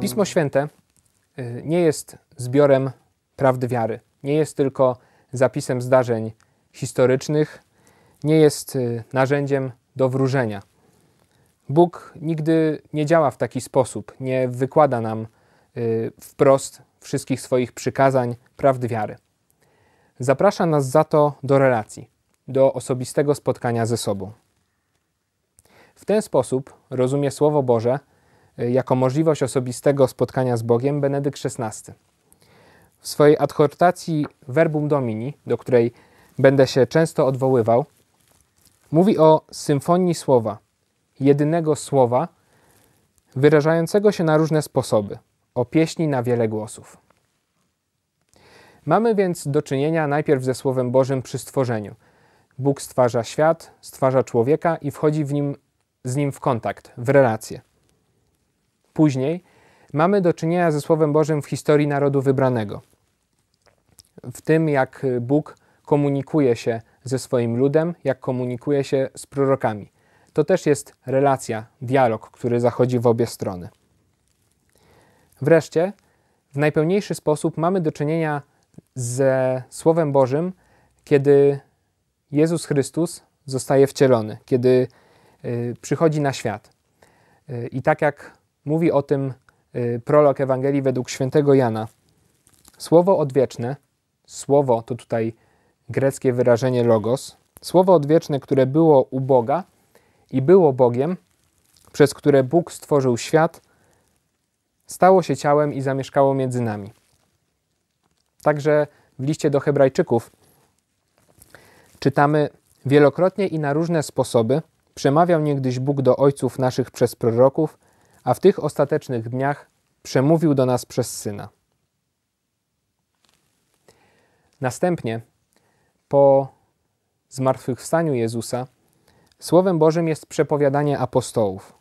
Pismo Święte y, nie jest zbiorem prawdy wiary, nie jest tylko zapisem zdarzeń historycznych, nie jest y, narzędziem do wróżenia. Bóg nigdy nie działa w taki sposób, nie wykłada nam y, wprost wszystkich swoich przykazań prawdy wiary. Zaprasza nas za to do relacji, do osobistego spotkania ze sobą. W ten sposób rozumie Słowo Boże jako możliwość osobistego spotkania z Bogiem Benedykt XVI. W swojej adhortacji Verbum Domini, do której będę się często odwoływał, mówi o symfonii słowa, jedynego słowa, wyrażającego się na różne sposoby, o pieśni na wiele głosów. Mamy więc do czynienia najpierw ze Słowem Bożym przy stworzeniu. Bóg stwarza świat, stwarza człowieka i wchodzi w nim, z nim w kontakt, w relację. Później mamy do czynienia ze Słowem Bożym w historii narodu wybranego. W tym, jak Bóg komunikuje się ze swoim ludem, jak komunikuje się z prorokami. To też jest relacja, dialog, który zachodzi w obie strony. Wreszcie, w najpełniejszy sposób mamy do czynienia ze Słowem Bożym, kiedy Jezus Chrystus zostaje wcielony, kiedy y, przychodzi na świat. Y, I tak jak mówi o tym y, prolog Ewangelii według świętego Jana, słowo odwieczne, słowo to tutaj greckie wyrażenie logos, słowo odwieczne, które było u Boga i było Bogiem, przez które Bóg stworzył świat, stało się ciałem i zamieszkało między nami. Także w liście do Hebrajczyków czytamy wielokrotnie i na różne sposoby przemawiał niegdyś Bóg do ojców naszych przez proroków, a w tych ostatecznych dniach przemówił do nas przez Syna. Następnie, po zmartwychwstaniu Jezusa, Słowem Bożym jest przepowiadanie apostołów,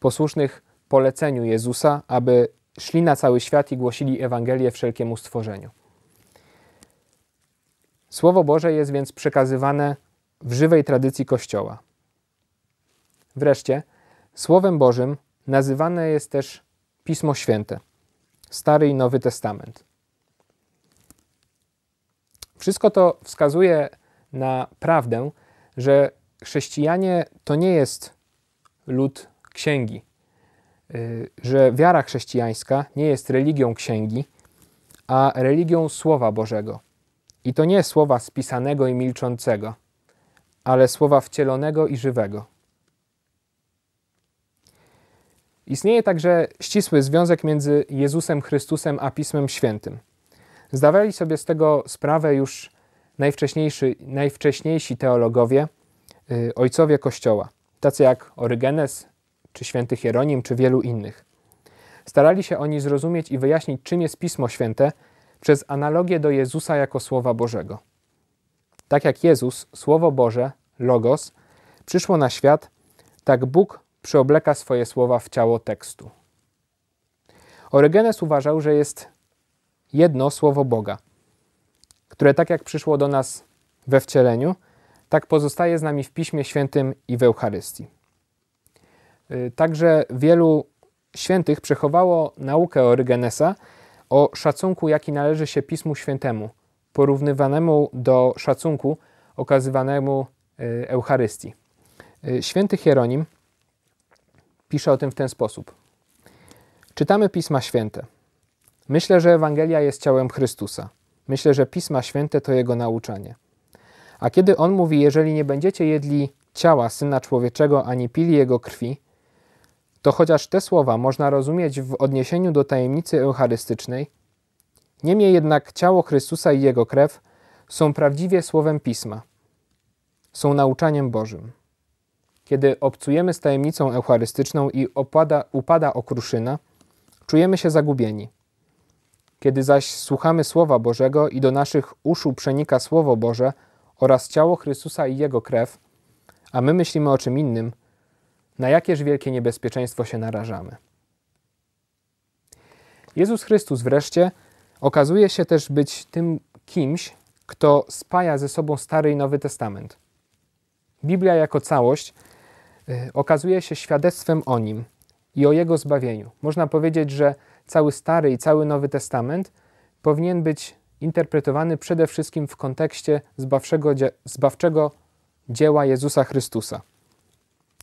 posłusznych poleceniu Jezusa, aby szli na cały świat i głosili Ewangelię wszelkiemu stworzeniu. Słowo Boże jest więc przekazywane w żywej tradycji Kościoła. Wreszcie, Słowem Bożym nazywane jest też Pismo Święte, Stary i Nowy Testament. Wszystko to wskazuje na prawdę, że chrześcijanie to nie jest lud księgi, y, że wiara chrześcijańska nie jest religią księgi, a religią Słowa Bożego. I to nie słowa spisanego i milczącego, ale słowa wcielonego i żywego. Istnieje także ścisły związek między Jezusem Chrystusem a Pismem Świętym. Zdawali sobie z tego sprawę już najwcześniejsi, najwcześniejsi teologowie, yy, ojcowie Kościoła, tacy jak Orygenes, czy święty Hieronim, czy wielu innych. Starali się oni zrozumieć i wyjaśnić, czym jest Pismo Święte przez analogię do Jezusa jako Słowa Bożego. Tak jak Jezus, Słowo Boże, Logos, przyszło na świat, tak Bóg przyobleka swoje słowa w ciało tekstu. Orygenes uważał, że jest jedno słowo Boga, które tak jak przyszło do nas we wcieleniu, tak pozostaje z nami w Piśmie Świętym i w Eucharystii. Y, także wielu świętych przechowało naukę Orygenesa o szacunku, jaki należy się Pismu Świętemu, porównywanemu do szacunku okazywanemu y, Eucharystii. Y, święty Hieronim pisze o tym w ten sposób. Czytamy Pisma Święte. Myślę, że Ewangelia jest ciałem Chrystusa. Myślę, że Pisma Święte to Jego nauczanie. A kiedy On mówi, jeżeli nie będziecie jedli ciała Syna Człowieczego, ani pili Jego krwi, to chociaż te słowa można rozumieć w odniesieniu do tajemnicy eucharystycznej, niemniej jednak ciało Chrystusa i Jego krew są prawdziwie słowem Pisma, są nauczaniem Bożym. Kiedy obcujemy z tajemnicą eucharystyczną i opada, upada okruszyna, czujemy się zagubieni. Kiedy zaś słuchamy Słowa Bożego i do naszych uszu przenika Słowo Boże oraz ciało Chrystusa i Jego krew, a my myślimy o czym innym, na jakież wielkie niebezpieczeństwo się narażamy. Jezus Chrystus wreszcie okazuje się też być tym kimś, kto spaja ze sobą Stary i Nowy Testament. Biblia jako całość okazuje się świadectwem o nim i o jego zbawieniu. Można powiedzieć, że cały Stary i cały Nowy Testament powinien być interpretowany przede wszystkim w kontekście zbawczego, zbawczego dzieła Jezusa Chrystusa.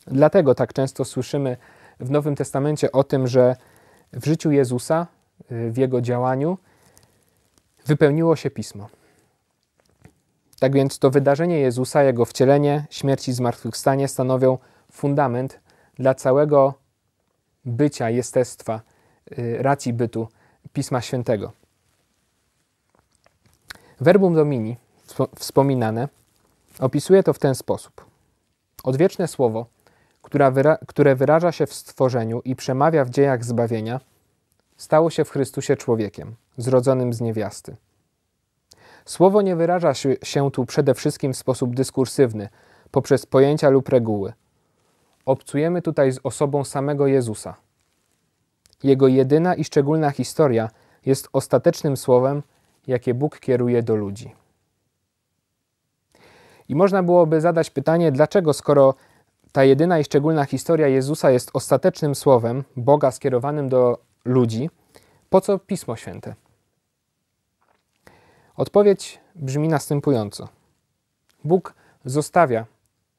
Dlatego tak często słyszymy w Nowym Testamencie o tym, że w życiu Jezusa, y, w jego działaniu, wypełniło się pismo. Tak więc to wydarzenie Jezusa, jego wcielenie, śmierć i zmartwychwstanie stanowią fundament dla całego bycia, jestestwa, y, racji bytu Pisma Świętego. Verbum Domini, wspominane, opisuje to w ten sposób. Odwieczne słowo, które wyraża się w stworzeniu i przemawia w dziejach zbawienia, stało się w Chrystusie człowiekiem, zrodzonym z niewiasty. Słowo nie wyraża się tu przede wszystkim w sposób dyskursywny, poprzez pojęcia lub reguły. Obcujemy tutaj z osobą samego Jezusa. Jego jedyna i szczególna historia jest ostatecznym słowem, jakie Bóg kieruje do ludzi. I można byłoby zadać pytanie, dlaczego skoro ta jedyna i szczególna historia Jezusa jest ostatecznym słowem Boga skierowanym do ludzi, po co Pismo Święte? Odpowiedź brzmi następująco. Bóg zostawia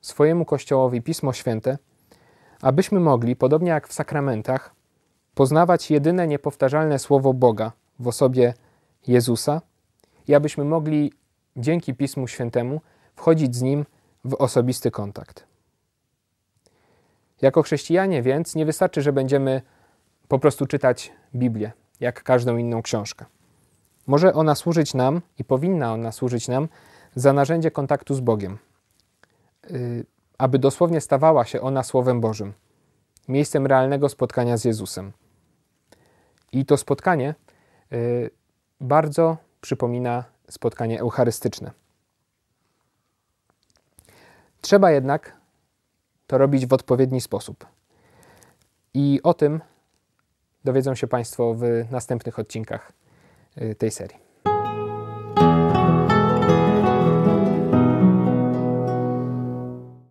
swojemu Kościołowi Pismo Święte, abyśmy mogli, podobnie jak w sakramentach, poznawać jedyne niepowtarzalne słowo Boga w osobie Jezusa i abyśmy mogli dzięki Pismu Świętemu wchodzić z Nim w osobisty kontakt. Jako chrześcijanie więc nie wystarczy, że będziemy po prostu czytać Biblię, jak każdą inną książkę. Może ona służyć nam i powinna ona służyć nam za narzędzie kontaktu z Bogiem, y, aby dosłownie stawała się ona Słowem Bożym, miejscem realnego spotkania z Jezusem. I to spotkanie y, bardzo przypomina spotkanie eucharystyczne. Trzeba jednak to robić w odpowiedni sposób. I o tym dowiedzą się Państwo w następnych odcinkach y, tej serii.